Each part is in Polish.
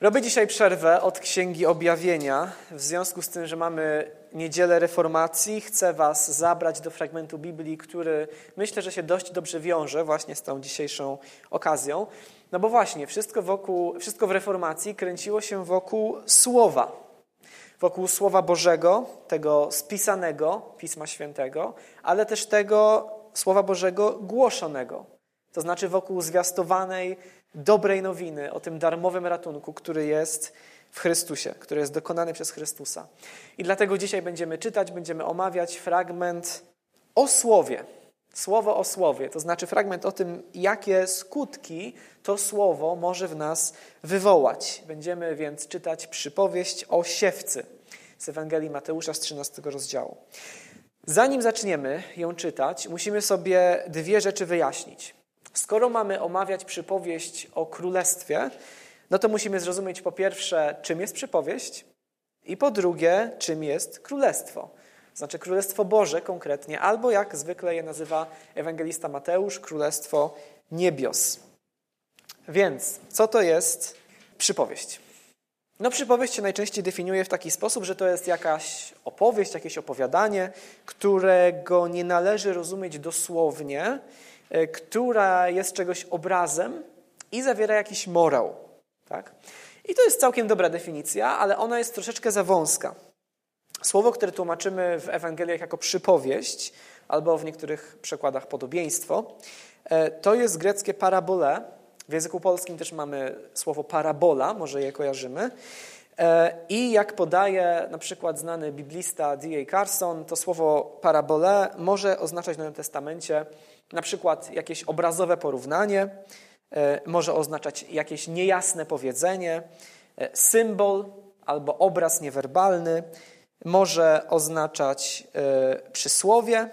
Robię dzisiaj przerwę od Księgi Objawienia. W związku z tym, że mamy niedzielę reformacji, chcę Was zabrać do fragmentu Biblii, który myślę, że się dość dobrze wiąże właśnie z tą dzisiejszą okazją. No bo właśnie, wszystko, wokół, wszystko w reformacji kręciło się wokół Słowa. Wokół Słowa Bożego, tego spisanego Pisma Świętego, ale też tego Słowa Bożego głoszonego. To znaczy wokół zwiastowanej, dobrej nowiny o tym darmowym ratunku, który jest w Chrystusie, który jest dokonany przez Chrystusa. I dlatego dzisiaj będziemy czytać, będziemy omawiać fragment o Słowie. Słowo o Słowie, to znaczy fragment o tym, jakie skutki to Słowo może w nas wywołać. Będziemy więc czytać przypowieść o siewcy z Ewangelii Mateusza z 13 rozdziału. Zanim zaczniemy ją czytać, musimy sobie dwie rzeczy wyjaśnić. Skoro mamy omawiać przypowieść o królestwie, no to musimy zrozumieć po pierwsze, czym jest przypowieść, i po drugie, czym jest królestwo. Znaczy Królestwo Boże konkretnie, albo jak zwykle je nazywa ewangelista Mateusz, Królestwo Niebios. Więc co to jest przypowieść? No przypowieść się najczęściej definiuje w taki sposób, że to jest jakaś opowieść, jakieś opowiadanie, którego nie należy rozumieć dosłownie, która jest czegoś obrazem i zawiera jakiś morał. Tak? I to jest całkiem dobra definicja, ale ona jest troszeczkę za wąska. Słowo, które tłumaczymy w Ewangeliach jako przypowieść, albo w niektórych przekładach podobieństwo, e, to jest greckie parabole. W języku polskim też mamy słowo parabola, może je kojarzymy. E, I jak podaje na przykład znany biblista D.A. Carson, to słowo parabole może oznaczać w Nowym Testamencie na przykład jakieś obrazowe porównanie, e, może oznaczać jakieś niejasne powiedzenie, e, symbol albo obraz niewerbalny, może oznaczać e, przysłowie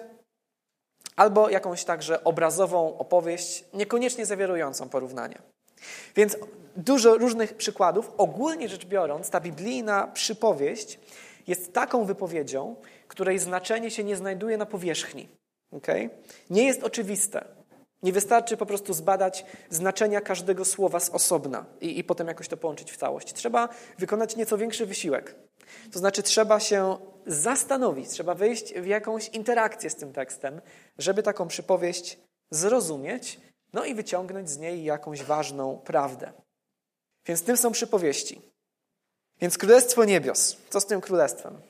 albo jakąś także obrazową opowieść, niekoniecznie zawierającą porównanie. Więc dużo różnych przykładów. Ogólnie rzecz biorąc, ta biblijna przypowieść jest taką wypowiedzią, której znaczenie się nie znajduje na powierzchni. Okay? Nie jest oczywiste. Nie wystarczy po prostu zbadać znaczenia każdego słowa z osobna i, i potem jakoś to połączyć w całość. Trzeba wykonać nieco większy wysiłek. To znaczy, trzeba się zastanowić, trzeba wejść w jakąś interakcję z tym tekstem, żeby taką przypowieść zrozumieć, no i wyciągnąć z niej jakąś ważną prawdę. Więc tym są przypowieści. Więc Królestwo Niebios. Co z tym królestwem?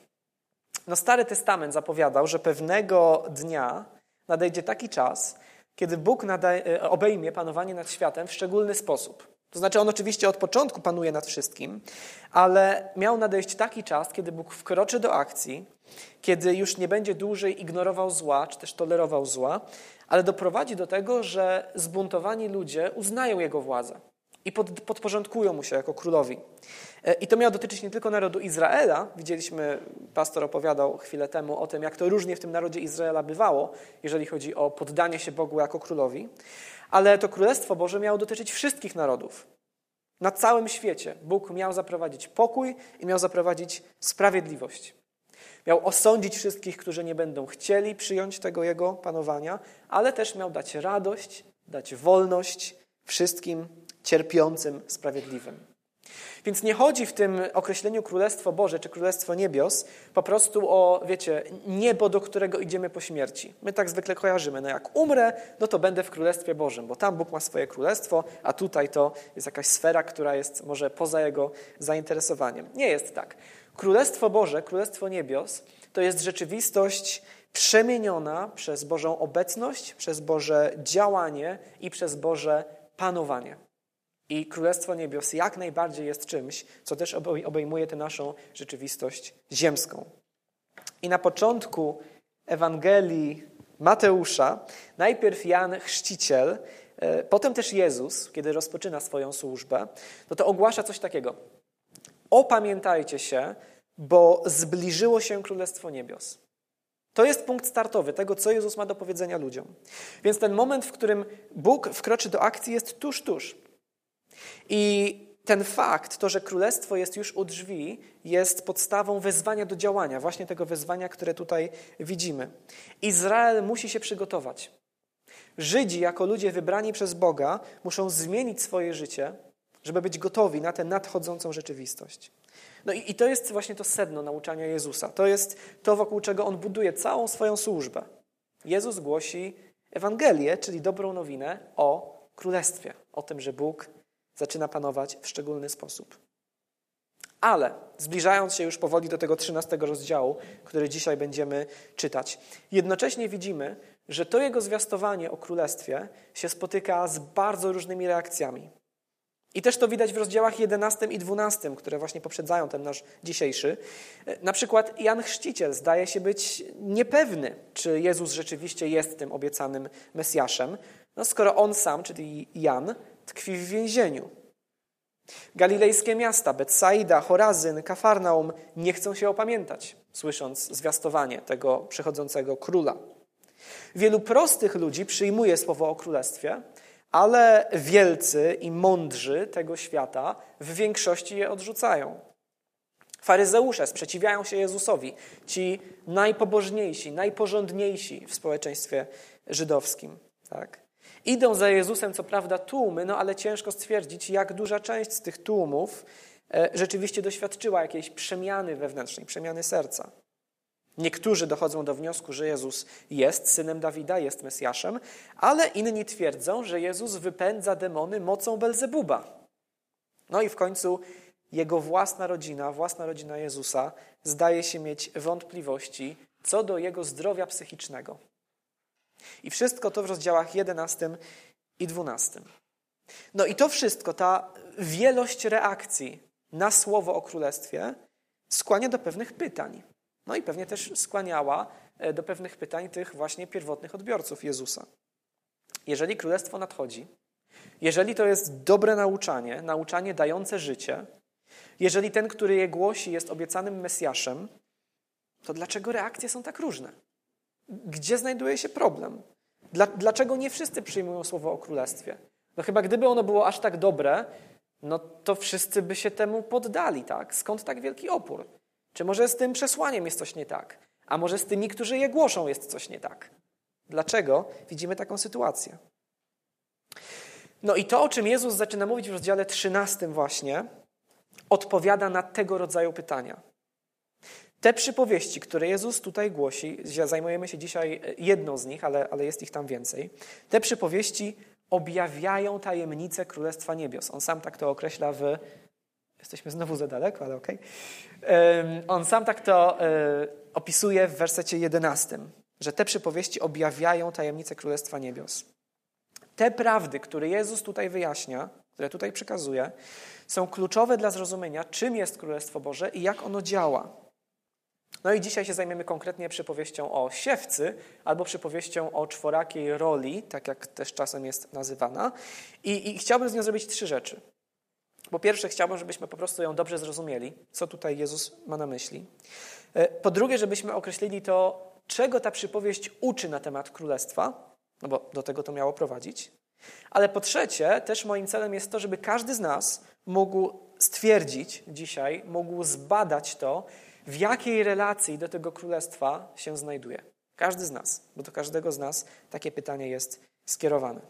No, Stary Testament zapowiadał, że pewnego dnia nadejdzie taki czas, kiedy Bóg e, obejmie panowanie nad światem w szczególny sposób. To znaczy, on oczywiście od początku panuje nad wszystkim, ale miał nadejść taki czas, kiedy Bóg wkroczy do akcji, kiedy już nie będzie dłużej ignorował zła, czy też tolerował zła, ale doprowadzi do tego, że zbuntowani ludzie uznają jego władzę i pod, podporządkują mu się jako królowi. E, I to miało dotyczyć nie tylko narodu Izraela. Widzieliśmy, pastor opowiadał chwilę temu o tym, jak to różnie w tym narodzie Izraela bywało, jeżeli chodzi o poddanie się Bogu jako królowi. Ale to Królestwo Boże miało dotyczyć wszystkich narodów. Na całym świecie Bóg miał zaprowadzić pokój i miał zaprowadzić sprawiedliwość. Miał osądzić wszystkich, którzy nie będą chcieli przyjąć tego Jego panowania, ale też miał dać radość, dać wolność wszystkim cierpiącym, sprawiedliwym. Więc nie chodzi w tym określeniu Królestwo Boże czy Królestwo Niebios po prostu o, wiecie, niebo, do którego idziemy po śmierci. My tak zwykle kojarzymy. No jak umrę, no to będę w Królestwie Bożym, bo tam Bóg ma swoje królestwo, a tutaj to jest jakaś sfera, która jest może poza jego zainteresowaniem. Nie jest tak. Królestwo Boże, Królestwo Niebios to jest rzeczywistość przemieniona przez Bożą obecność, przez Boże działanie i przez Boże panowanie. I Królestwo Niebios jak najbardziej jest czymś, co też obejmuje tę naszą rzeczywistość ziemską. I na początku Ewangelii Mateusza najpierw Jan Chrzciciel, e, potem też Jezus, kiedy rozpoczyna swoją służbę, no to ogłasza coś takiego. Opamiętajcie się, bo zbliżyło się Królestwo Niebios. To jest punkt startowy tego, co Jezus ma do powiedzenia ludziom. Więc ten moment, w którym Bóg wkroczy do akcji, jest tuż, tuż. I ten fakt, to, że królestwo jest już u drzwi, jest podstawą wezwania do działania, właśnie tego wezwania, które tutaj widzimy. Izrael musi się przygotować. Żydzi, jako ludzie wybrani przez Boga, muszą zmienić swoje życie, żeby być gotowi na tę nadchodzącą rzeczywistość. No i, i to jest właśnie to sedno nauczania Jezusa. To jest to, wokół czego On buduje całą swoją służbę. Jezus głosi Ewangelię, czyli dobrą nowinę o Królestwie, o tym, że Bóg zaczyna panować w szczególny sposób. Ale zbliżając się już powoli do tego 13 rozdziału, który dzisiaj będziemy czytać, jednocześnie widzimy, że to jego zwiastowanie o królestwie się spotyka z bardzo różnymi reakcjami. I też to widać w rozdziałach 11 i 12, które właśnie poprzedzają ten nasz dzisiejszy. Na przykład Jan Chrzciciel zdaje się być niepewny, czy Jezus rzeczywiście jest tym obiecanym Mesjaszem, no skoro on sam, czyli Jan, tkwi w więzieniu. Galilejskie miasta, Betsaida, Chorazyn, Kafarnaum nie chcą się opamiętać, słysząc zwiastowanie tego przychodzącego króla. Wielu prostych ludzi przyjmuje słowo o królestwie, ale wielcy i mądrzy tego świata w większości je odrzucają. Faryzeusze sprzeciwiają się Jezusowi, ci najpobożniejsi, najporządniejsi w społeczeństwie żydowskim. Tak? Idą za Jezusem, co prawda, tłumy, no ale ciężko stwierdzić, jak duża część z tych tłumów e, rzeczywiście doświadczyła jakiejś przemiany wewnętrznej, przemiany serca. Niektórzy dochodzą do wniosku, że Jezus jest synem Dawida, jest Mesjaszem, ale inni twierdzą, że Jezus wypędza demony mocą Belzebuba. No i w końcu jego własna rodzina, własna rodzina Jezusa, zdaje się mieć wątpliwości co do jego zdrowia psychicznego. I wszystko to w rozdziałach 11 i 12. No i to wszystko, ta wielość reakcji na słowo o królestwie skłania do pewnych pytań. No i pewnie też skłaniała e, do pewnych pytań tych właśnie pierwotnych odbiorców Jezusa. Jeżeli królestwo nadchodzi, jeżeli to jest dobre nauczanie, nauczanie dające życie, jeżeli ten, który je głosi, jest obiecanym Mesjaszem, to dlaczego reakcje są tak różne? Gdzie znajduje się problem? Dlaczego nie wszyscy przyjmują słowo o królestwie? No chyba gdyby ono było aż tak dobre, no to wszyscy by się temu poddali, tak? Skąd tak wielki opór? Czy może z tym przesłaniem jest coś nie tak? A może z tymi, którzy je głoszą, jest coś nie tak? Dlaczego widzimy taką sytuację? No i to, o czym Jezus zaczyna mówić w rozdziale 13 właśnie, odpowiada na tego rodzaju pytania. Te przypowieści, które Jezus tutaj głosi, zajmujemy się dzisiaj jedną z nich, ale, ale jest ich tam więcej. Te przypowieści objawiają tajemnicę Królestwa Niebios. On sam tak to określa w Jesteśmy znowu za daleko, ale okej. Okay. On sam tak to e, opisuje w wersecie 11, że te przypowieści objawiają tajemnicę Królestwa Niebios. Te prawdy, które Jezus tutaj wyjaśnia, które tutaj przekazuje, są kluczowe dla zrozumienia, czym jest Królestwo Boże i jak ono działa. No i dzisiaj się zajmiemy konkretnie przypowieścią o siewcy albo przypowieścią o czworakiej roli, tak jak też czasem jest nazywana. I, i chciałbym z nią zrobić trzy rzeczy. Po pierwsze, chciałbym, żebyśmy po prostu ją dobrze zrozumieli, co tutaj Jezus ma na myśli. E, po drugie, żebyśmy określili to, czego ta przypowieść uczy na temat królestwa, no bo do tego to miało prowadzić. Ale po trzecie, też moim celem jest to, żeby każdy z nas mógł stwierdzić dzisiaj, mógł zbadać to, w jakiej relacji do tego królestwa się znajduje. Każdy z nas, bo do każdego z nas takie pytanie jest skierowane.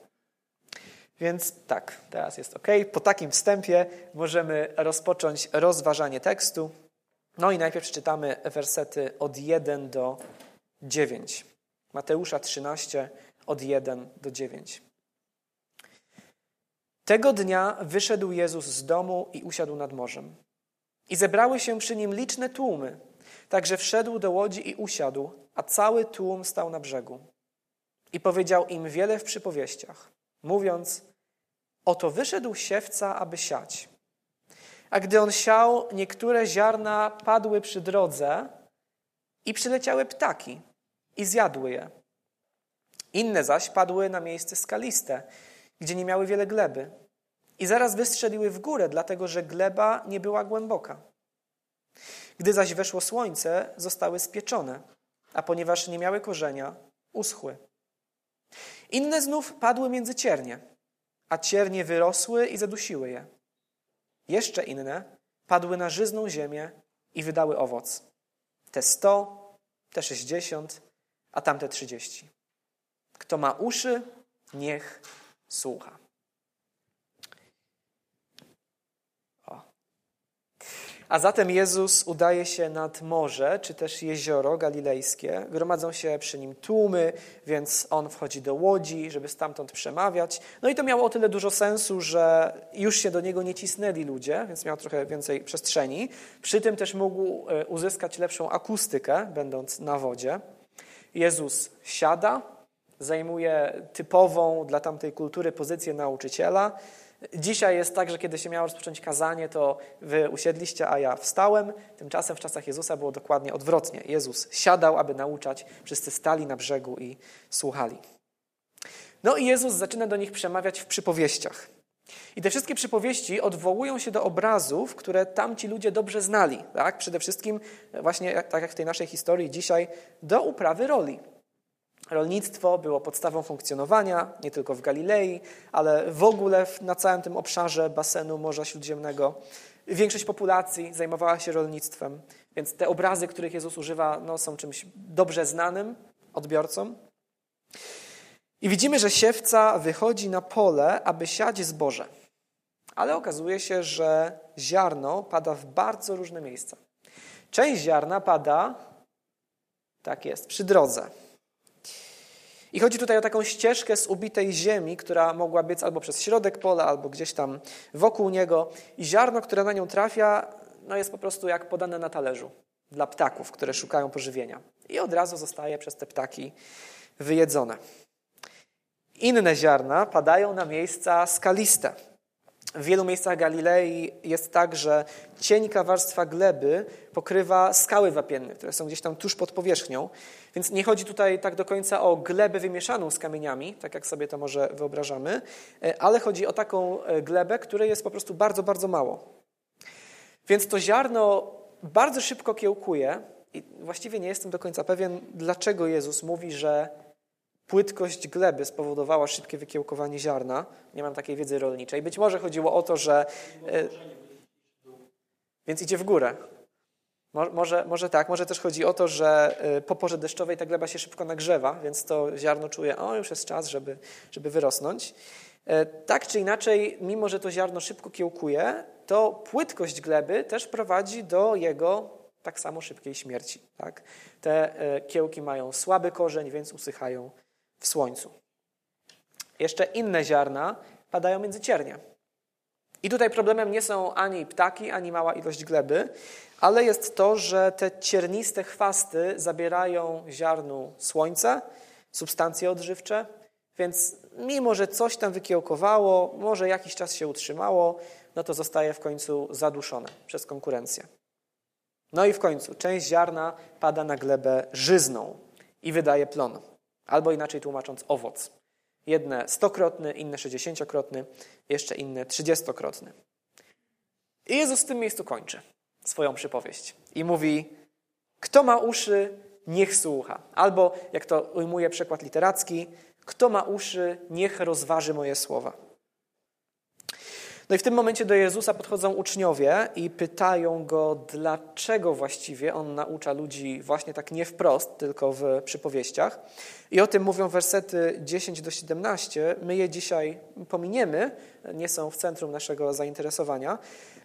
Więc tak, teraz jest ok. Po takim wstępie możemy rozpocząć rozważanie tekstu. No i najpierw przeczytamy wersety od 1 do 9. Mateusza 13, od 1 do 9. Tego dnia wyszedł Jezus z domu i usiadł nad morzem. I zebrały się przy nim liczne tłumy. Także wszedł do łodzi i usiadł, a cały tłum stał na brzegu. I powiedział im wiele w przypowieściach, mówiąc: Oto wyszedł siewca, aby siać. A gdy on siał, niektóre ziarna padły przy drodze i przyleciały ptaki i zjadły je. Inne zaś padły na miejsce skaliste, gdzie nie miały wiele gleby. I zaraz wystrzeliły w górę, dlatego że gleba nie była głęboka. Gdy zaś weszło słońce, zostały spieczone, a ponieważ nie miały korzenia, uschły. Inne znów padły między ciernie a ciernie wyrosły i zadusiły je. Jeszcze inne padły na żyzną ziemię i wydały owoc. Te sto, te sześćdziesiąt, a tamte trzydzieści. Kto ma uszy, niech słucha. A zatem Jezus udaje się nad morze, czy też jezioro galilejskie. Gromadzą się przy nim tłumy, więc on wchodzi do łodzi, żeby stamtąd przemawiać. No i to miało o tyle dużo sensu, że już się do niego nie cisnęli ludzie, więc miał trochę więcej przestrzeni. Przy tym też mógł e, uzyskać lepszą akustykę, będąc na wodzie. Jezus siada, zajmuje typową dla tamtej kultury pozycję nauczyciela. Dzisiaj jest tak, że kiedy się miało rozpocząć kazanie, to wy usiedliście, a ja wstałem. Tymczasem w czasach Jezusa było dokładnie odwrotnie. Jezus siadał, aby nauczać, wszyscy stali na brzegu i słuchali. No i Jezus zaczyna do nich przemawiać w przypowieściach. I te wszystkie przypowieści odwołują się do obrazów, które tamci ludzie dobrze znali. Tak? Przede wszystkim, właśnie tak jak w tej naszej historii dzisiaj, do uprawy roli. Rolnictwo było podstawą funkcjonowania nie tylko w Galilei, ale w ogóle na całym tym obszarze basenu Morza Śródziemnego. Większość populacji zajmowała się rolnictwem, więc te obrazy, których Jezus używa, no, są czymś dobrze znanym odbiorcom. I widzimy, że siewca wychodzi na pole, aby siać zboże. Ale okazuje się, że ziarno pada w bardzo różne miejsca. Część ziarna pada, tak jest, przy drodze. I chodzi tutaj o taką ścieżkę z ubitej ziemi, która mogła być albo przez środek pola, albo gdzieś tam wokół niego. I ziarno, które na nią trafia, no jest po prostu jak podane na talerzu dla ptaków, które szukają pożywienia. I od razu zostaje przez te ptaki wyjedzone. Inne ziarna padają na miejsca skaliste. W wielu miejscach Galilei jest tak, że cienka warstwa gleby pokrywa skały wapienne, które są gdzieś tam tuż pod powierzchnią. Więc nie chodzi tutaj tak do końca o glebę wymieszaną z kamieniami, tak jak sobie to może wyobrażamy, e, ale chodzi o taką e, glebę, której jest po prostu bardzo, bardzo mało. Więc to ziarno bardzo szybko kiełkuje i właściwie nie jestem do końca pewien, dlaczego Jezus mówi, że płytkość gleby spowodowała szybkie wykiełkowanie ziarna. Nie mam takiej wiedzy rolniczej. Być może chodziło o to, że. E, więc idzie w górę. Może, może tak, może też chodzi o to, że e, po porze deszczowej ta gleba się szybko nagrzewa, więc to ziarno czuje, o już jest czas, żeby, żeby wyrosnąć. E, tak czy inaczej, mimo że to ziarno szybko kiełkuje, to płytkość gleby też prowadzi do jego tak samo szybkiej śmierci. Tak? Te kiełki mają słaby korzeń, więc usychają w słońcu. Jeszcze inne ziarna padają między ciernie. I tutaj problemem nie są ani ptaki, ani mała ilość gleby, ale jest to, że te cierniste chwasty zabierają ziarnu słońce, substancje odżywcze, więc mimo, że coś tam wykiełkowało, może jakiś czas się utrzymało, no to zostaje w końcu zaduszone przez konkurencję. No i w końcu część ziarna pada na glebę żyzną i wydaje plon albo inaczej tłumacząc owoc. Jedne stokrotny, inne sześćdziesięciokrotny, jeszcze inne trzydziestokrotny. I Jezus w tym miejscu kończy swoją przypowieść i mówi: Kto ma uszy, niech słucha. Albo, jak to ujmuje przekład literacki, kto ma uszy, niech rozważy moje słowa. No i w tym momencie do Jezusa podchodzą uczniowie i pytają go, dlaczego właściwie on naucza ludzi właśnie tak nie wprost, tylko w przypowieściach. I o tym mówią wersety 10 do 17. My je dzisiaj pominiemy, nie są w centrum naszego zainteresowania.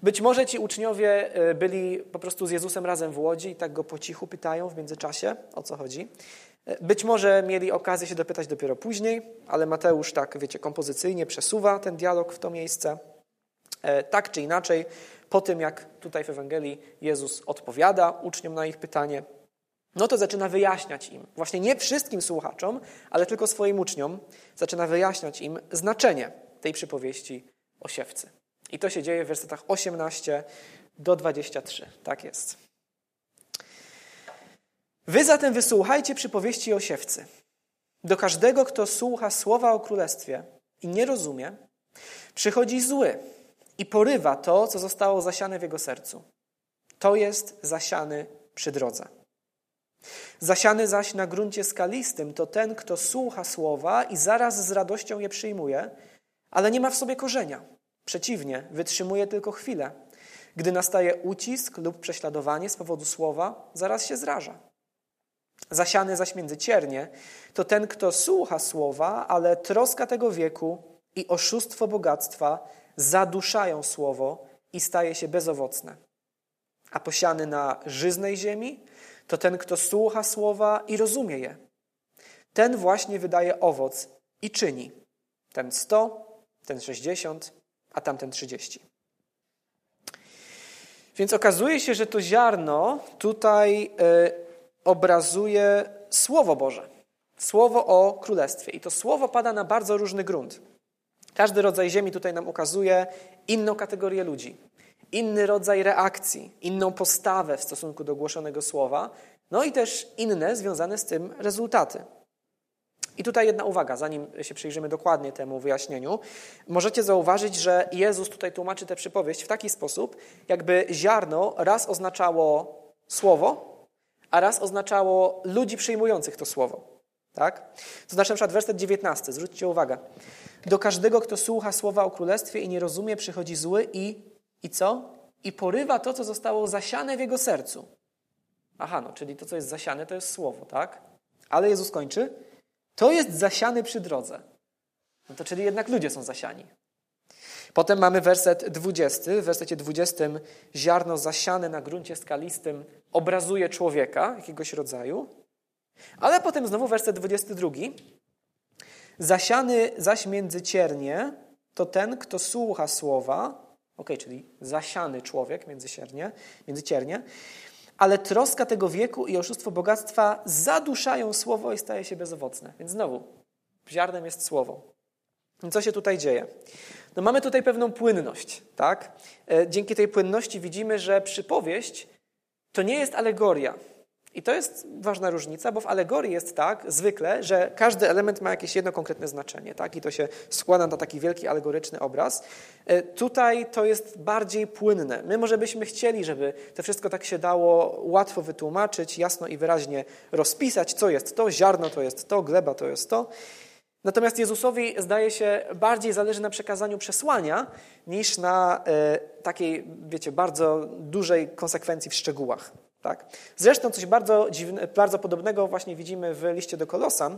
Być może ci uczniowie e, byli po prostu z Jezusem razem w łodzi i tak go po cichu pytają w międzyczasie, o co chodzi. E, być może mieli okazję się dopytać dopiero później, ale Mateusz tak, wiecie, kompozycyjnie przesuwa ten dialog w to miejsce. E, tak czy inaczej, po tym jak tutaj w Ewangelii Jezus odpowiada uczniom na ich pytanie, no to zaczyna wyjaśniać im, właśnie nie wszystkim słuchaczom, ale tylko swoim uczniom, zaczyna wyjaśniać im znaczenie tej przypowieści o siewcy. I to się dzieje w wersetach 18 do 23. Tak jest. Wy zatem wysłuchajcie przypowieści o siewcy. Do każdego, kto słucha słowa o królestwie i nie rozumie, przychodzi zły i porywa to, co zostało zasiane w jego sercu. To jest zasiany przy drodze. Zasiany zaś na gruncie skalistym to ten, kto słucha słowa i zaraz z radością je przyjmuje, ale nie ma w sobie korzenia. Przeciwnie, wytrzymuje tylko chwilę. Gdy nastaje ucisk lub prześladowanie z powodu słowa, zaraz się zraża. Zasiany zaś między ciernie to ten, kto słucha słowa, ale troska tego wieku i oszustwo bogactwa zaduszają słowo i staje się bezowocne. A posiany na żyznej ziemi to ten, kto słucha słowa i rozumie je. Ten właśnie wydaje owoc i czyni. Ten 100, ten 60, a tamten 30. Więc okazuje się, że to ziarno tutaj y, obrazuje Słowo Boże. Słowo o Królestwie. I to słowo pada na bardzo różny grunt. Każdy rodzaj ziemi tutaj nam ukazuje inną kategorię ludzi, inny rodzaj reakcji, inną postawę w stosunku do głoszonego słowa, no i też inne związane z tym rezultaty. I tutaj jedna uwaga, zanim się przyjrzymy dokładnie temu wyjaśnieniu. Możecie zauważyć, że Jezus tutaj tłumaczy tę przypowieść w taki sposób, jakby ziarno raz oznaczało słowo, a raz oznaczało ludzi przyjmujących to słowo. Tak? To znaczy na przykład werset 19, zwróćcie uwagę. Do każdego, kto słucha słowa o królestwie i nie rozumie, przychodzi zły i, i co? I porywa to, co zostało zasiane w jego sercu. Aha, no, czyli to, co jest zasiane, to jest słowo, tak? Ale Jezus kończy. To jest zasiany przy drodze. No to czyli jednak ludzie są zasiani. Potem mamy werset 20. W wersecie 20 ziarno zasiane na gruncie skalistym obrazuje człowieka jakiegoś rodzaju. Ale potem znowu werset 22. Zasiany zaś między ciernie to ten, kto słucha słowa, ok, czyli zasiany człowiek między, ciernie, między ciernie, ale troska tego wieku i oszustwo bogactwa zaduszają słowo i staje się bezowocne. Więc znowu, ziarnem jest słowo. I co się tutaj dzieje? No mamy tutaj pewną płynność, tak? E, dzięki tej płynności widzimy, że przypowieść to nie jest alegoria. I to jest ważna różnica, bo w alegorii jest tak zwykle, że każdy element ma jakieś jedno konkretne znaczenie, tak? I to się składa na taki wielki alegoryczny obraz. E, tutaj to jest bardziej płynne. My może byśmy chcieli, żeby to wszystko tak się dało łatwo wytłumaczyć, jasno i wyraźnie rozpisać, co jest to, ziarno to jest to, gleba to jest to. Natomiast Jezusowi zdaje się bardziej zależy na przekazaniu przesłania niż na e, takiej, wiecie, bardzo dużej konsekwencji w szczegółach. Tak? Zresztą coś bardzo, dziwne, bardzo podobnego właśnie widzimy w liście do Kolosan.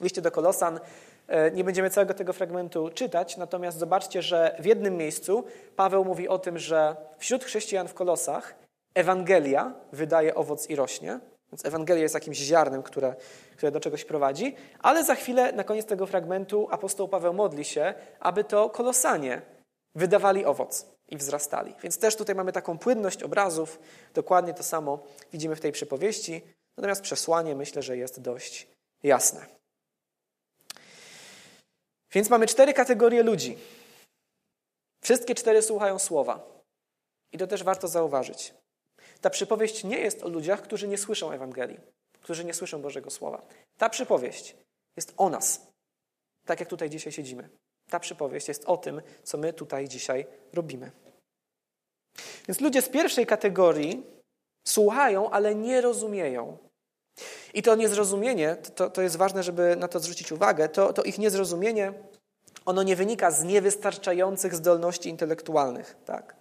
W liście do Kolosan e, nie będziemy całego tego fragmentu czytać, natomiast zobaczcie, że w jednym miejscu Paweł mówi o tym, że wśród chrześcijan w Kolosach Ewangelia wydaje owoc i rośnie. Więc Ewangelia jest jakimś ziarnem, które, które do czegoś prowadzi, ale za chwilę, na koniec tego fragmentu, apostoł Paweł modli się, aby to kolosanie wydawali owoc i wzrastali. Więc też tutaj mamy taką płynność obrazów, dokładnie to samo widzimy w tej przypowieści, natomiast przesłanie myślę, że jest dość jasne. Więc mamy cztery kategorie ludzi. Wszystkie cztery słuchają słowa. I to też warto zauważyć. Ta przypowieść nie jest o ludziach, którzy nie słyszą Ewangelii, którzy nie słyszą Bożego Słowa. Ta przypowieść jest o nas, tak jak tutaj dzisiaj siedzimy. Ta przypowieść jest o tym, co my tutaj dzisiaj robimy. Więc ludzie z pierwszej kategorii słuchają, ale nie rozumieją. I to niezrozumienie, to, to jest ważne, żeby na to zwrócić uwagę, to, to ich niezrozumienie, ono nie wynika z niewystarczających zdolności intelektualnych. Tak?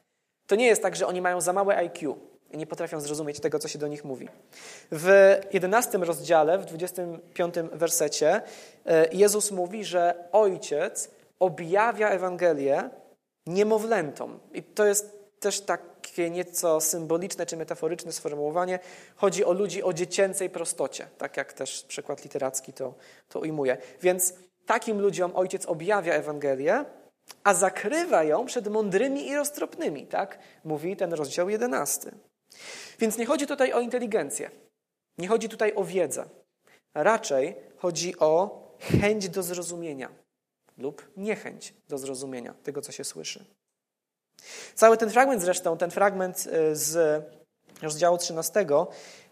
To nie jest tak, że oni mają za małe IQ i nie potrafią zrozumieć tego, co się do nich mówi. W 11 rozdziale, w 25 wersecie, e, Jezus mówi, że Ojciec objawia Ewangelię niemowlętom. I to jest też takie nieco symboliczne czy metaforyczne sformułowanie. Chodzi o ludzi o dziecięcej prostocie, tak jak też przykład literacki to, to ujmuje. Więc takim ludziom ojciec objawia Ewangelię, a zakrywa ją przed mądrymi i roztropnymi, tak? Mówi ten rozdział jedenasty. Więc nie chodzi tutaj o inteligencję, nie chodzi tutaj o wiedzę. Raczej chodzi o chęć do zrozumienia lub niechęć do zrozumienia tego, co się słyszy. Cały ten fragment zresztą, ten fragment y, z rozdziału 13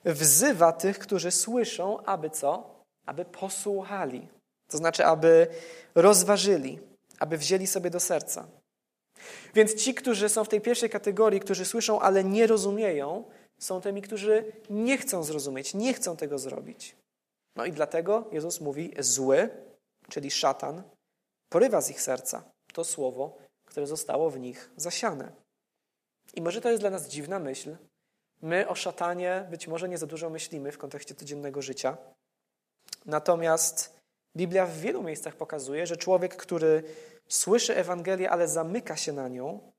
wzywa tych, którzy słyszą, aby co? Aby posłuchali. To znaczy, aby rozważyli, aby wzięli sobie do serca. Więc ci, którzy są w tej pierwszej kategorii, którzy słyszą, ale nie rozumieją, są tymi, którzy nie chcą zrozumieć, nie chcą tego zrobić. No i dlatego Jezus mówi: zły, czyli szatan, porywa z ich serca to słowo, które zostało w nich zasiane. I może to jest dla nas dziwna myśl. My o szatanie być może nie za dużo myślimy w kontekście codziennego życia. Natomiast Biblia w wielu miejscach pokazuje, że człowiek, który słyszy Ewangelię, ale zamyka się na nią,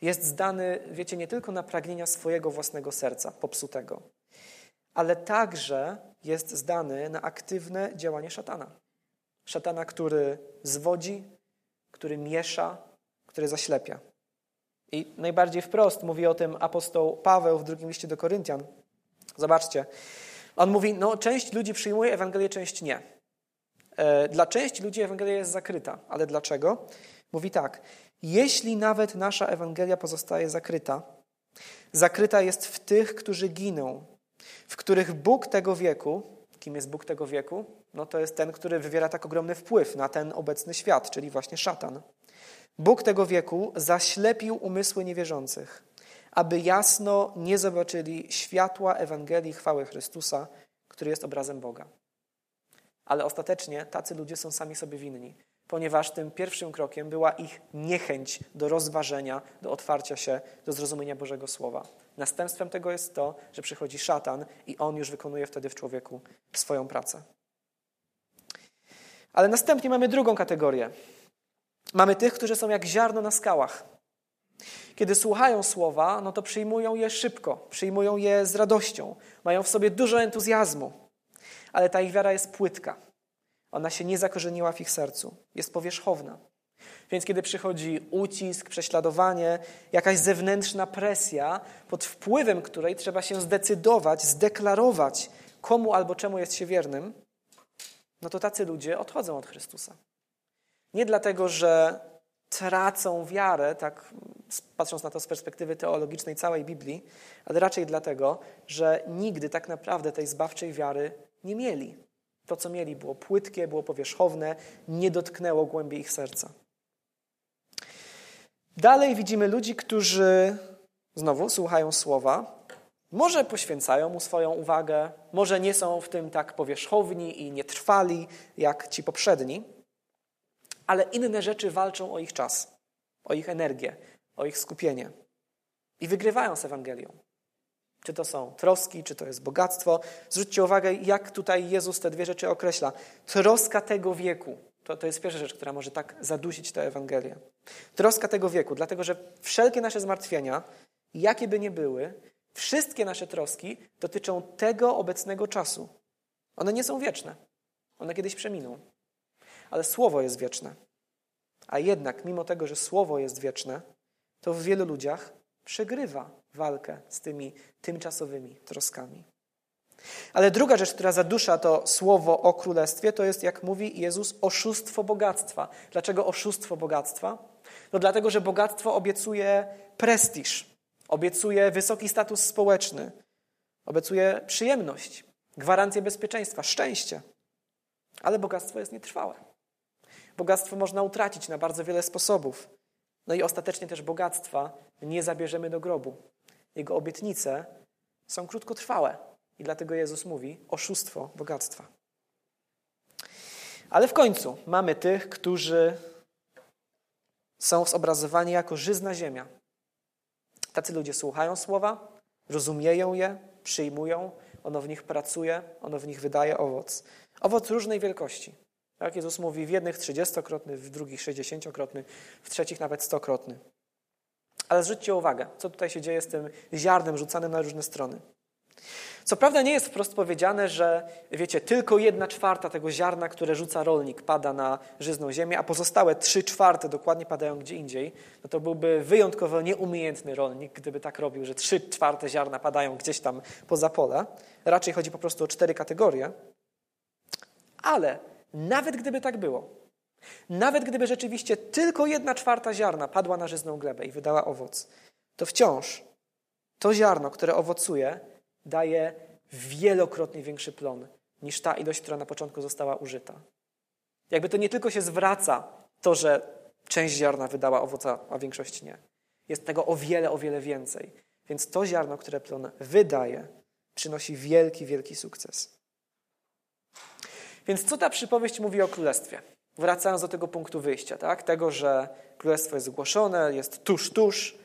jest zdany, wiecie, nie tylko na pragnienia swojego własnego serca, popsutego, ale także jest zdany na aktywne działanie szatana. Szatana, który zwodzi, który miesza, który zaślepia. I najbardziej wprost mówi o tym apostoł Paweł w drugim liście do Koryntian. Zobaczcie. On mówi, no część ludzi przyjmuje Ewangelię, część nie. E, dla części ludzi Ewangelia jest zakryta. Ale dlaczego? Mówi tak. Jeśli nawet nasza Ewangelia pozostaje zakryta, zakryta jest w tych, którzy giną, w których Bóg tego wieku, kim jest Bóg tego wieku? No to jest ten, który wywiera tak ogromny wpływ na ten obecny świat, czyli właśnie szatan. Bóg tego wieku zaślepił umysły niewierzących, aby jasno nie zobaczyli światła Ewangelii chwały Chrystusa, który jest obrazem Boga. Ale ostatecznie tacy ludzie są sami sobie winni, ponieważ tym pierwszym krokiem była ich niechęć do rozważenia, do otwarcia się, do zrozumienia Bożego Słowa. Następstwem tego jest to, że przychodzi szatan i on już wykonuje wtedy w człowieku swoją pracę. Ale następnie mamy drugą kategorię. Mamy tych, którzy są jak ziarno na skałach. Kiedy słuchają słowa, no to przyjmują je szybko, przyjmują je z radością, mają w sobie dużo entuzjazmu, ale ta ich wiara jest płytka. Ona się nie zakorzeniła w ich sercu, jest powierzchowna. Więc kiedy przychodzi ucisk, prześladowanie, jakaś zewnętrzna presja, pod wpływem której trzeba się zdecydować, zdeklarować, komu albo czemu jest się wiernym, no to tacy ludzie odchodzą od Chrystusa. Nie dlatego, że tracą wiarę, tak patrząc na to z perspektywy teologicznej całej Biblii, ale raczej dlatego, że nigdy tak naprawdę tej zbawczej wiary nie mieli. To, co mieli, było płytkie, było powierzchowne, nie dotknęło głębi ich serca. Dalej widzimy ludzi, którzy znowu słuchają słowa, może poświęcają mu swoją uwagę, może nie są w tym tak powierzchowni i nietrwali jak ci poprzedni, ale inne rzeczy walczą o ich czas, o ich energię, o ich skupienie i wygrywają z Ewangelią. Czy to są troski, czy to jest bogactwo. Zwróćcie uwagę, jak tutaj Jezus te dwie rzeczy określa. Troska tego wieku. To, to jest pierwsza rzecz, która może tak zadusić tę Ewangelię. Troska tego wieku, dlatego że wszelkie nasze zmartwienia, jakie by nie były, wszystkie nasze troski dotyczą tego obecnego czasu. One nie są wieczne. One kiedyś przeminą. Ale Słowo jest wieczne. A jednak, mimo tego, że Słowo jest wieczne, to w wielu ludziach przegrywa walkę z tymi tymczasowymi troskami. Ale druga rzecz, która zadusza to słowo o królestwie, to jest, jak mówi Jezus, oszustwo bogactwa. Dlaczego oszustwo bogactwa? No dlatego, że bogactwo obiecuje prestiż, obiecuje wysoki status społeczny, obiecuje przyjemność, gwarancję bezpieczeństwa, szczęście. Ale bogactwo jest nietrwałe. Bogactwo można utracić na bardzo wiele sposobów. No i ostatecznie też bogactwa nie zabierzemy do grobu. Jego obietnice są krótkotrwałe. I dlatego Jezus mówi oszustwo bogactwa. Ale w końcu mamy tych, którzy są zobrazowani jako żyzna ziemia. Tacy ludzie słuchają słowa, rozumieją je, przyjmują, ono w nich pracuje, ono w nich wydaje owoc. Owoc różnej wielkości. Tak, Jezus mówi w jednych trzydziestokrotny, w drugich sześćdziesięciokrotny, w trzecich nawet stokrotny. Ale zwróćcie uwagę, co tutaj się dzieje z tym ziarnem rzucanym na różne strony. Co prawda nie jest wprost powiedziane, że wiecie, tylko jedna czwarta tego ziarna, które rzuca rolnik, pada na żyzną ziemię, a pozostałe trzy czwarte dokładnie padają gdzie indziej. No to byłby wyjątkowo nieumiejętny rolnik, gdyby tak robił, że trzy czwarte ziarna padają gdzieś tam poza pole. Raczej chodzi po prostu o cztery kategorie. Ale nawet gdyby tak było, nawet gdyby rzeczywiście tylko jedna czwarta ziarna padła na żyzną glebę i wydała owoc, to wciąż to ziarno, które owocuje, daje wielokrotnie większy plon niż ta ilość, która na początku została użyta. Jakby to nie tylko się zwraca to, że część ziarna wydała owoca, a większość nie. Jest tego o wiele, o wiele więcej. Więc to ziarno, które plon wydaje, przynosi wielki, wielki sukces. Więc co ta przypowieść mówi o królestwie? Wracając do tego punktu wyjścia, tak? Tego, że królestwo jest zgłoszone, jest tuż, tuż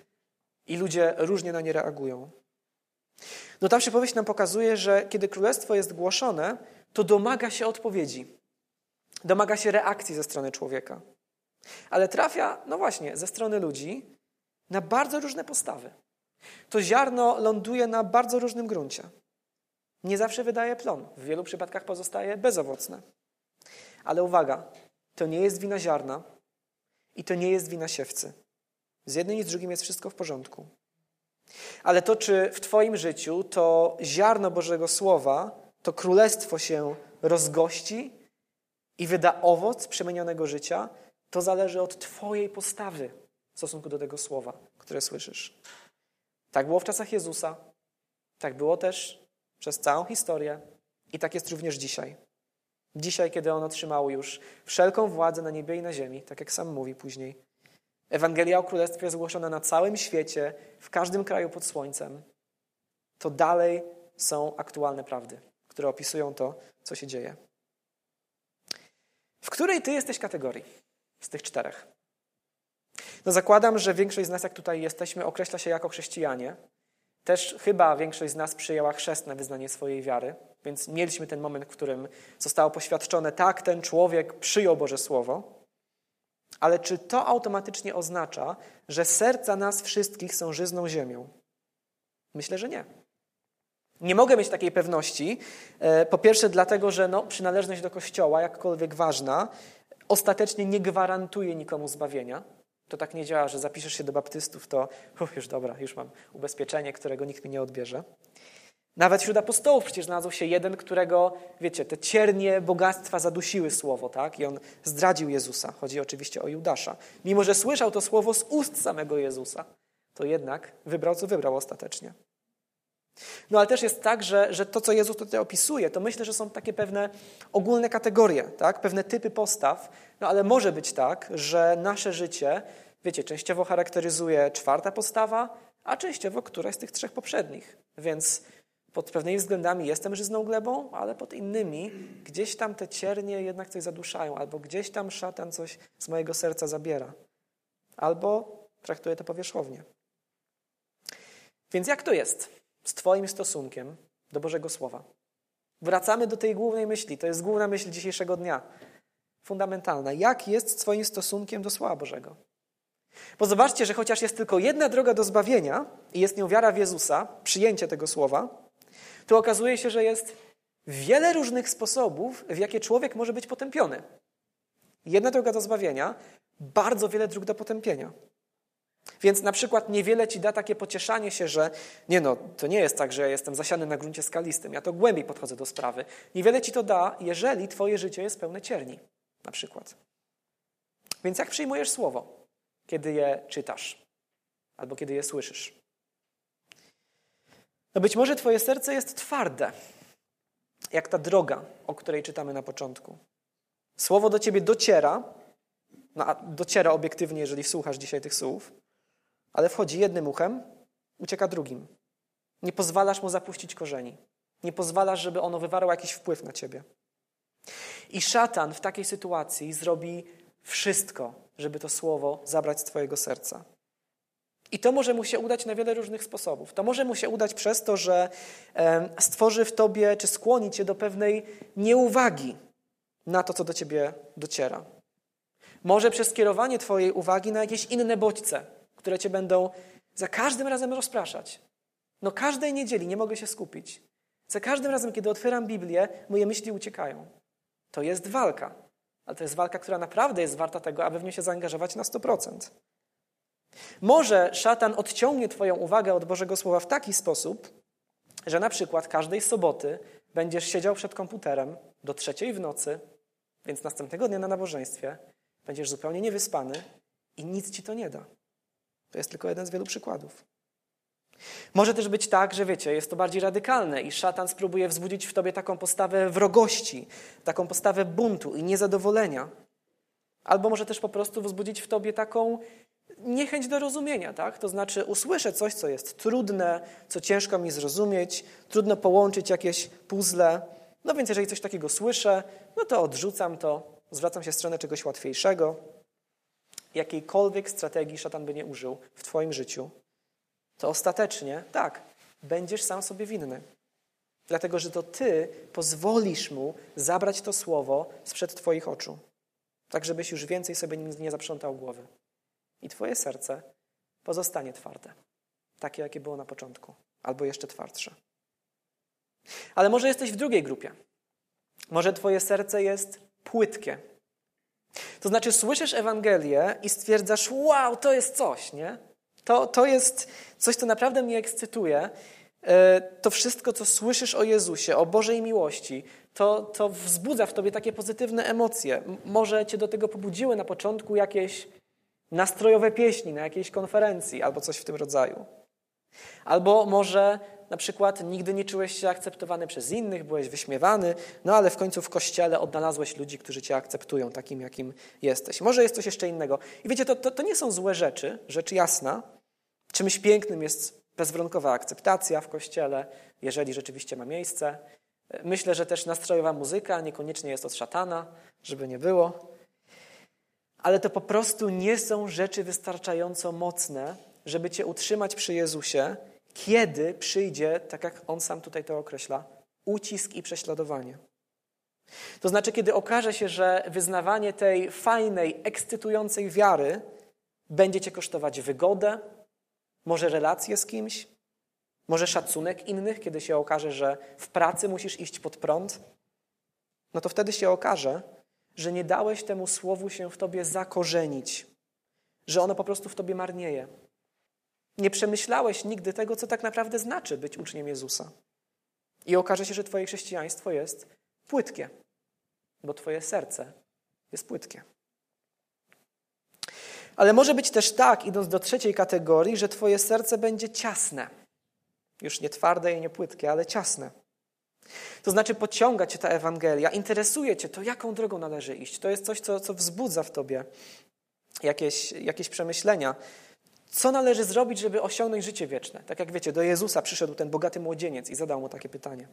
i ludzie różnie na nie reagują. No ta przypowieść nam pokazuje, że kiedy królestwo jest głoszone, to domaga się odpowiedzi. Domaga się reakcji ze strony człowieka. Ale trafia, no właśnie, ze strony ludzi na bardzo różne postawy. To ziarno ląduje na bardzo różnym gruncie. Nie zawsze wydaje plon, w wielu przypadkach pozostaje bezowocne. Ale uwaga, to nie jest wina ziarna i to nie jest wina siewcy. Z jednym i z drugim jest wszystko w porządku. Ale to, czy w Twoim życiu to ziarno Bożego Słowa, to królestwo się rozgości i wyda owoc przemienionego życia, to zależy od Twojej postawy w stosunku do tego słowa, które słyszysz. Tak było w czasach Jezusa, tak było też przez całą historię i tak jest również dzisiaj. Dzisiaj, kiedy On otrzymał już wszelką władzę na niebie i na ziemi, tak jak sam mówi później. Ewangelia o Królestwie zgłoszona na całym świecie, w każdym kraju pod słońcem, to dalej są aktualne prawdy, które opisują to, co się dzieje. W której ty jesteś kategorii z tych czterech? No zakładam, że większość z nas, jak tutaj jesteśmy, określa się jako chrześcijanie. Też chyba większość z nas przyjęła chrzest na wyznanie swojej wiary, więc mieliśmy ten moment, w którym zostało poświadczone, tak, ten człowiek przyjął Boże Słowo. Ale czy to automatycznie oznacza, że serca nas wszystkich są żyzną ziemią? Myślę, że nie. Nie mogę mieć takiej pewności. E, po pierwsze, dlatego, że no, przynależność do Kościoła, jakkolwiek ważna, ostatecznie nie gwarantuje nikomu zbawienia. To tak nie działa, że zapiszesz się do baptystów, to uf, już dobra, już mam ubezpieczenie, którego nikt mi nie odbierze. Nawet wśród apostołów przecież znalazł się jeden, którego, wiecie, te ciernie bogactwa zadusiły słowo, tak? I on zdradził Jezusa. Chodzi oczywiście o Judasza. Mimo, że słyszał to słowo z ust samego Jezusa, to jednak wybrał, co wybrał ostatecznie. No ale też jest tak, że, że to, co Jezus tutaj opisuje, to myślę, że są takie pewne ogólne kategorie, tak? pewne typy postaw, no ale może być tak, że nasze życie, wiecie, częściowo charakteryzuje czwarta postawa, a częściowo któraś z tych trzech poprzednich. Więc pod pewnymi względami jestem żyzną glebą, ale pod innymi gdzieś tam te ciernie jednak coś zaduszają, albo gdzieś tam szatan coś z mojego serca zabiera, albo traktuję to powierzchownie. Więc jak to jest? z Twoim stosunkiem do Bożego Słowa. Wracamy do tej głównej myśli. To jest główna myśl dzisiejszego dnia. Fundamentalna. Jak jest z Twoim stosunkiem do Słowa Bożego? Bo zobaczcie, że chociaż jest tylko jedna droga do zbawienia i jest nią wiara w Jezusa, przyjęcie tego Słowa, to okazuje się, że jest wiele różnych sposobów, w jakie człowiek może być potępiony. Jedna droga do zbawienia, bardzo wiele dróg do potępienia. Więc na przykład niewiele ci da takie pocieszanie się, że nie no, to nie jest tak, że ja jestem zasiany na gruncie skalistym, ja to głębiej podchodzę do sprawy. Niewiele ci to da, jeżeli twoje życie jest pełne cierni, na przykład. Więc jak przyjmujesz słowo, kiedy je czytasz albo kiedy je słyszysz? No być może twoje serce jest twarde, jak ta droga, o której czytamy na początku. Słowo do ciebie dociera, no, dociera obiektywnie, jeżeli słuchasz dzisiaj tych słów, ale wchodzi jednym uchem, ucieka drugim. Nie pozwalasz mu zapuścić korzeni. Nie pozwalasz, żeby ono wywarło jakiś wpływ na ciebie. I szatan w takiej sytuacji zrobi wszystko, żeby to słowo zabrać z twojego serca. I to może mu się udać na wiele różnych sposobów. To może mu się udać przez to, że stworzy w tobie, czy skłoni cię do pewnej nieuwagi na to, co do ciebie dociera. Może przez skierowanie twojej uwagi na jakieś inne bodźce, które cię będą za każdym razem rozpraszać. No każdej niedzieli nie mogę się skupić. Za każdym razem, kiedy otwieram Biblię, moje myśli uciekają. To jest walka. Ale to jest walka, która naprawdę jest warta tego, aby w nią się zaangażować na 100%. Może szatan odciągnie Twoją uwagę od Bożego Słowa w taki sposób, że na przykład każdej soboty będziesz siedział przed komputerem do trzeciej w nocy, więc następnego dnia na nabożeństwie będziesz zupełnie niewyspany i nic ci to nie da. To jest tylko jeden z wielu przykładów. Może też być tak, że wiecie, jest to bardziej radykalne i szatan spróbuje wzbudzić w tobie taką postawę wrogości, taką postawę buntu i niezadowolenia. Albo może też po prostu wzbudzić w tobie taką niechęć do rozumienia, tak? To znaczy usłyszę coś, co jest trudne, co ciężko mi zrozumieć, trudno połączyć jakieś puzzle. No więc jeżeli coś takiego słyszę, no to odrzucam to, zwracam się w stronę czegoś łatwiejszego jakiejkolwiek strategii szatan by nie użył w Twoim życiu, to ostatecznie, tak, będziesz sam sobie winny. Dlatego, że to Ty pozwolisz mu zabrać to słowo sprzed Twoich oczu, tak żebyś już więcej sobie nie zaprzątał głowy. I Twoje serce pozostanie twarde. Takie, jakie było na początku, albo jeszcze twardsze. Ale może jesteś w drugiej grupie. Może Twoje serce jest płytkie. To znaczy, słyszysz Ewangelię i stwierdzasz: Wow, to jest coś, nie? To, to jest coś, co naprawdę mnie ekscytuje. E, to wszystko, co słyszysz o Jezusie, o Bożej miłości, to, to wzbudza w tobie takie pozytywne emocje. Może cię do tego pobudziły na początku jakieś nastrojowe pieśni na jakiejś konferencji albo coś w tym rodzaju. Albo może na przykład nigdy nie czułeś się akceptowany przez innych, byłeś wyśmiewany, no ale w końcu w kościele odnalazłeś ludzi, którzy cię akceptują takim, jakim jesteś. Może jest coś jeszcze innego. I wiecie, to, to, to nie są złe rzeczy, rzecz jasna. Czymś pięknym jest bezwarunkowa akceptacja w kościele, jeżeli rzeczywiście ma miejsce. Myślę, że też nastrojowa muzyka niekoniecznie jest od szatana, żeby nie było. Ale to po prostu nie są rzeczy wystarczająco mocne, żeby cię utrzymać przy Jezusie, kiedy przyjdzie, tak jak on sam tutaj to określa, ucisk i prześladowanie. To znaczy, kiedy okaże się, że wyznawanie tej fajnej, ekscytującej wiary będzie cię kosztować wygodę, może relacje z kimś, może szacunek innych, kiedy się okaże, że w pracy musisz iść pod prąd, no to wtedy się okaże, że nie dałeś temu słowu się w tobie zakorzenić, że ono po prostu w tobie marnieje. Nie przemyślałeś nigdy tego, co tak naprawdę znaczy być uczniem Jezusa. I okaże się, że twoje chrześcijaństwo jest płytkie, bo twoje serce jest płytkie. Ale może być też tak, idąc do trzeciej kategorii, że twoje serce będzie ciasne. Już nie twarde i nie płytkie, ale ciasne. To znaczy pociąga cię ta Ewangelia, interesuje cię to, jaką drogą należy iść. To jest coś, co, co wzbudza w tobie jakieś, jakieś przemyślenia. Co należy zrobić, żeby osiągnąć życie wieczne? Tak jak wiecie, do Jezusa przyszedł ten bogaty młodzieniec i zadał mu takie pytanie.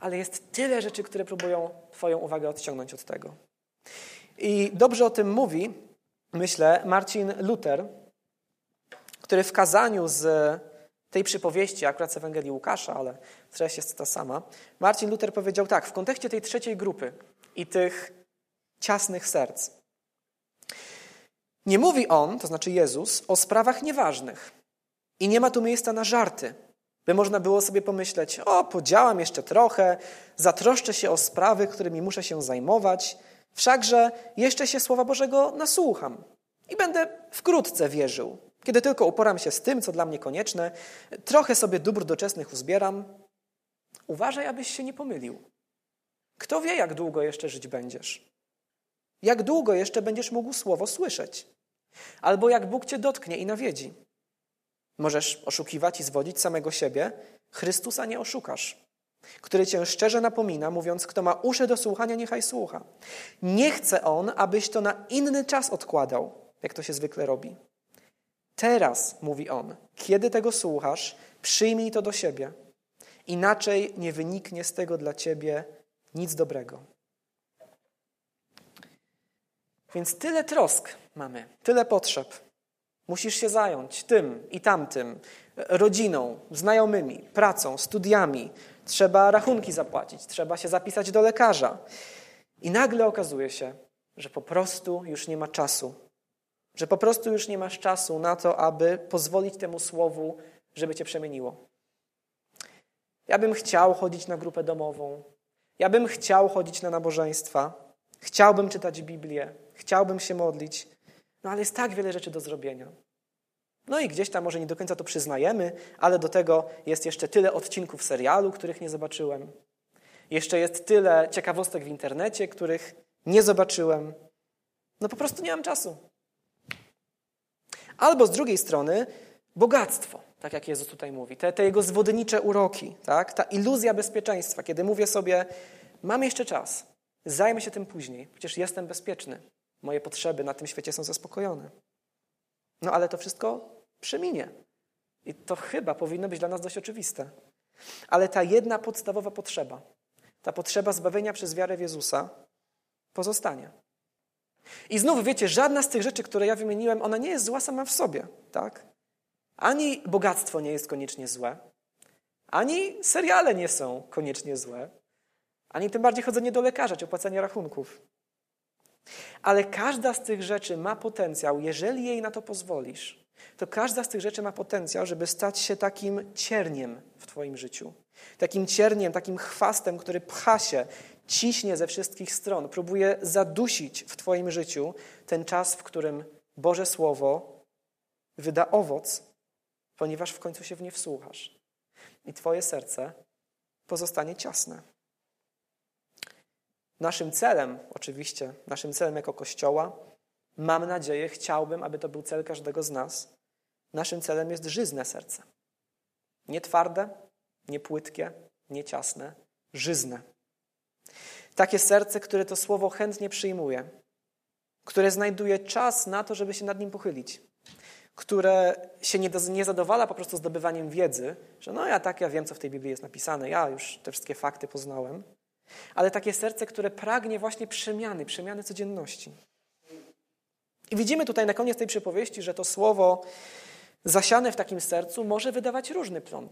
Ale jest tyle rzeczy, które próbują Twoją uwagę odciągnąć od tego. I dobrze o tym mówi, myślę, Marcin Luther, który w kazaniu z tej przypowieści, akurat z Ewangelii Łukasza, ale treść jest ta sama, Marcin Luther powiedział tak, w kontekście tej trzeciej grupy i tych ciasnych serc. Nie mówi on, to znaczy Jezus, o sprawach nieważnych. I nie ma tu miejsca na żarty, by można było sobie pomyśleć: O, podziałam jeszcze trochę, zatroszczę się o sprawy, którymi muszę się zajmować, wszakże jeszcze się Słowa Bożego nasłucham i będę wkrótce wierzył. Kiedy tylko uporam się z tym, co dla mnie konieczne, trochę sobie dóbr doczesnych uzbieram. Uważaj, abyś się nie pomylił. Kto wie, jak długo jeszcze żyć będziesz? Jak długo jeszcze będziesz mógł słowo słyszeć? Albo jak Bóg cię dotknie i nawiedzi? Możesz oszukiwać i zwodzić samego siebie, Chrystusa nie oszukasz, który cię szczerze napomina, mówiąc, kto ma uszy do słuchania, niechaj słucha. Nie chce on, abyś to na inny czas odkładał, jak to się zwykle robi. Teraz, mówi on, kiedy tego słuchasz, przyjmij to do siebie. Inaczej nie wyniknie z tego dla ciebie nic dobrego. Więc tyle trosk mamy, tyle potrzeb. Musisz się zająć tym i tamtym, rodziną, znajomymi, pracą, studiami. Trzeba rachunki zapłacić, trzeba się zapisać do lekarza. I nagle okazuje się, że po prostu już nie ma czasu że po prostu już nie masz czasu na to, aby pozwolić temu słowu, żeby cię przemieniło. Ja bym chciał chodzić na grupę domową. Ja bym chciał chodzić na nabożeństwa. Chciałbym czytać Biblię. Chciałbym się modlić. No ale jest tak wiele rzeczy do zrobienia. No i gdzieś tam może nie do końca to przyznajemy, ale do tego jest jeszcze tyle odcinków serialu, których nie zobaczyłem. Jeszcze jest tyle ciekawostek w internecie, których nie zobaczyłem. No po prostu nie mam czasu. Albo z drugiej strony bogactwo, tak jak Jezus tutaj mówi, te, te jego zwodnicze uroki, tak? ta iluzja bezpieczeństwa, kiedy mówię sobie, mam jeszcze czas, zajmę się tym później, przecież jestem bezpieczny, moje potrzeby na tym świecie są zaspokojone. No ale to wszystko przeminie. I to chyba powinno być dla nas dość oczywiste. Ale ta jedna podstawowa potrzeba, ta potrzeba zbawienia przez wiarę w Jezusa, pozostanie. I znów wiecie, żadna z tych rzeczy, które ja wymieniłem, ona nie jest zła sama w sobie, tak? Ani bogactwo nie jest koniecznie złe, ani seriale nie są koniecznie złe, ani tym bardziej chodzenie do lekarza czy opłacanie rachunków. Ale każda z tych rzeczy ma potencjał, jeżeli jej na to pozwolisz, to każda z tych rzeczy ma potencjał, żeby stać się takim cierniem w Twoim życiu. Takim cierniem, takim chwastem, który pcha się, ciśnie ze wszystkich stron, próbuje zadusić w Twoim życiu ten czas, w którym Boże Słowo wyda owoc, ponieważ w końcu się w nie wsłuchasz. I Twoje serce pozostanie ciasne. Naszym celem, oczywiście, naszym celem jako Kościoła, mam nadzieję, chciałbym, aby to był cel każdego z nas. Naszym celem jest żyzne serce. Nie twarde, nie płytkie, nie ciasne, żyzne. Takie serce, które to słowo chętnie przyjmuje, które znajduje czas na to, żeby się nad nim pochylić, które się nie, nie zadowala po prostu zdobywaniem wiedzy, że no ja tak, ja wiem, co w tej Biblii jest napisane, ja już te wszystkie fakty poznałem, ale takie serce, które pragnie właśnie przemiany, przemiany codzienności. I widzimy tutaj na koniec tej przypowieści, że to słowo zasiane w takim sercu może wydawać różny plon.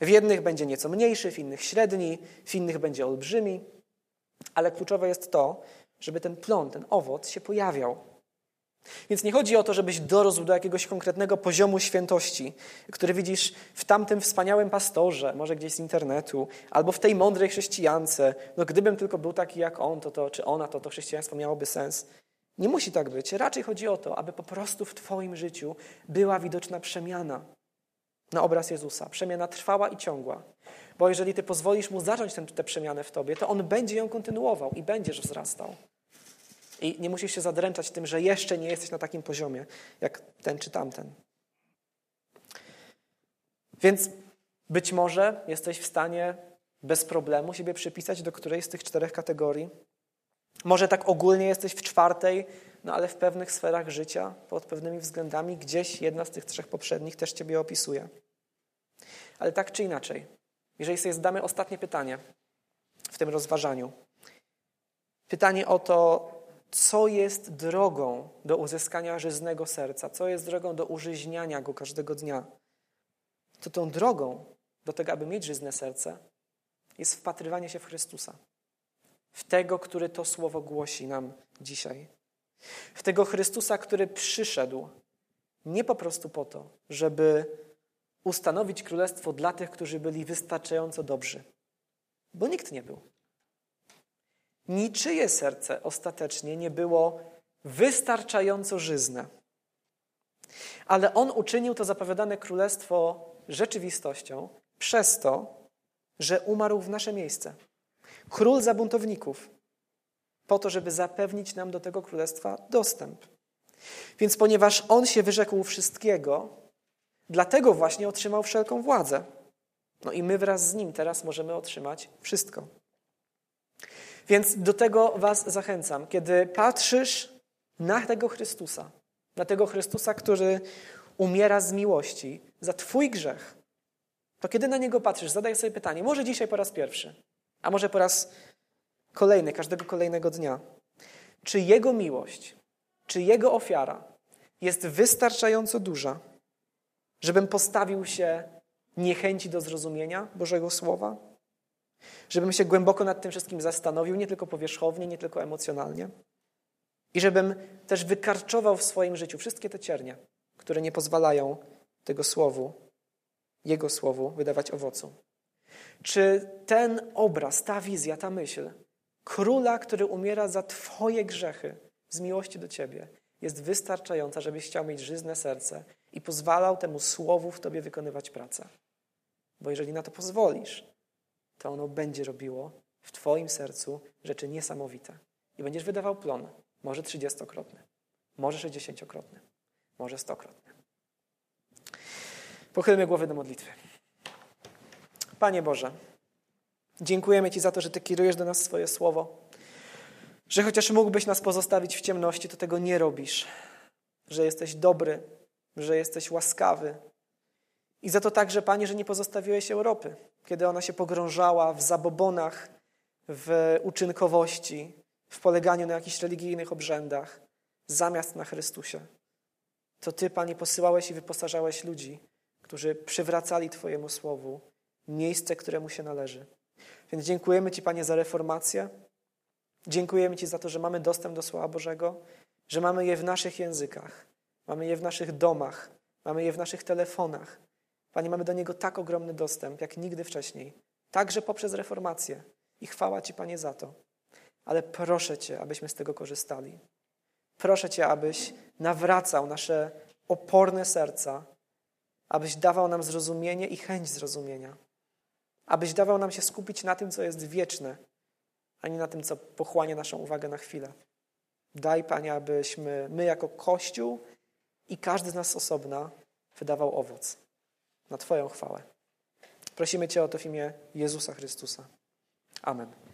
W jednych będzie nieco mniejszy, w innych średni, w innych będzie olbrzymi, ale kluczowe jest to, żeby ten plon, ten owoc się pojawiał. Więc nie chodzi o to, żebyś dorósł do jakiegoś konkretnego poziomu świętości, który widzisz w tamtym wspaniałym pastorze, może gdzieś z internetu, albo w tej mądrej chrześcijance. No gdybym tylko był taki jak on, to, to czy ona, to to chrześcijaństwo miałoby sens. Nie musi tak być. Raczej chodzi o to, aby po prostu w Twoim życiu była widoczna przemiana na obraz Jezusa. Przemiana trwała i ciągła. Bo jeżeli Ty pozwolisz Mu zacząć tę przemianę w Tobie, to On będzie ją kontynuował i będziesz wzrastał. I nie musisz się zadręczać tym, że jeszcze nie jesteś na takim poziomie, jak ten czy tamten. Więc być może jesteś w stanie bez problemu siebie przypisać do którejś z tych czterech kategorii. Może tak ogólnie jesteś w czwartej, no ale w pewnych sferach życia, pod pewnymi względami, gdzieś jedna z tych trzech poprzednich też Ciebie opisuje. Ale tak czy inaczej, jeżeli sobie zadamy ostatnie pytanie w tym rozważaniu, pytanie o to, co jest drogą do uzyskania żyznego serca, co jest drogą do użyźniania go każdego dnia, to tą drogą do tego, aby mieć żyzne serce, jest wpatrywanie się w Chrystusa. W tego, który to słowo głosi nam dzisiaj. W tego Chrystusa, który przyszedł nie po prostu po to, żeby ustanowić królestwo dla tych, którzy byli wystarczająco dobrzy, bo nikt nie był. Niczyje serce ostatecznie nie było wystarczająco żyzne. Ale On uczynił to zapowiadane królestwo rzeczywistością przez to, że umarł w nasze miejsce. Król zabuntowników, po to, żeby zapewnić nam do tego królestwa dostęp. Więc ponieważ On się wyrzekł wszystkiego, dlatego właśnie otrzymał wszelką władzę. No i my wraz z Nim teraz możemy otrzymać wszystko. Więc do tego Was zachęcam. Kiedy patrzysz na tego Chrystusa, na tego Chrystusa, który umiera z miłości za Twój grzech, to kiedy na Niego patrzysz, zadaj sobie pytanie, może dzisiaj po raz pierwszy, a może po raz kolejny, każdego kolejnego dnia. Czy Jego miłość, czy Jego ofiara jest wystarczająco duża, żebym postawił się niechęci do zrozumienia Bożego Słowa? Żebym się głęboko nad tym wszystkim zastanowił, nie tylko powierzchownie, nie tylko emocjonalnie. I żebym też wykarczował w swoim życiu wszystkie te ciernie, które nie pozwalają tego słowu, Jego słowu, wydawać owocu. Czy ten obraz, ta wizja, ta myśl króla, który umiera za Twoje grzechy z miłości do Ciebie, jest wystarczająca, żebyś chciał mieć żyzne serce i pozwalał temu słowu w Tobie wykonywać pracę. Bo jeżeli na to pozwolisz, to ono będzie robiło w Twoim sercu rzeczy niesamowite. I będziesz wydawał plon, może trzydziestokrotny, może sześćdziesięciokrotny, może stokrotny. Pochylmy głowy do modlitwy. Panie Boże, dziękujemy Ci za to, że Ty kierujesz do nas swoje słowo, że chociaż mógłbyś nas pozostawić w ciemności, to tego nie robisz, że jesteś dobry, że jesteś łaskawy. I za to także, Panie, że nie pozostawiłeś Europy, kiedy ona się pogrążała w zabobonach, w uczynkowości, w poleganiu na jakichś religijnych obrzędach, zamiast na Chrystusie. To Ty, Panie, posyłałeś i wyposażałeś ludzi, którzy przywracali Twojemu Słowu miejsce, któremu się należy. Więc dziękujemy Ci, Panie, za reformację. Dziękujemy Ci za to, że mamy dostęp do Słowa Bożego, że mamy je w naszych językach, Mamy je w naszych domach, mamy je w naszych telefonach. Panie, mamy do Niego tak ogromny dostęp, jak nigdy wcześniej. Także poprzez reformację. I chwała Ci, Panie, za to. Ale proszę Cię, abyśmy z tego korzystali. Proszę Cię, abyś nawracał nasze oporne serca, abyś dawał nam zrozumienie i chęć zrozumienia, abyś dawał nam się skupić na tym, co jest wieczne, a nie na tym, co pochłania naszą uwagę na chwilę. Daj, Panie, abyśmy my jako Kościół i każdy z nas osobna wydawał owoc na Twoją chwałę. Prosimy Cię o to w imię Jezusa Chrystusa. Amen.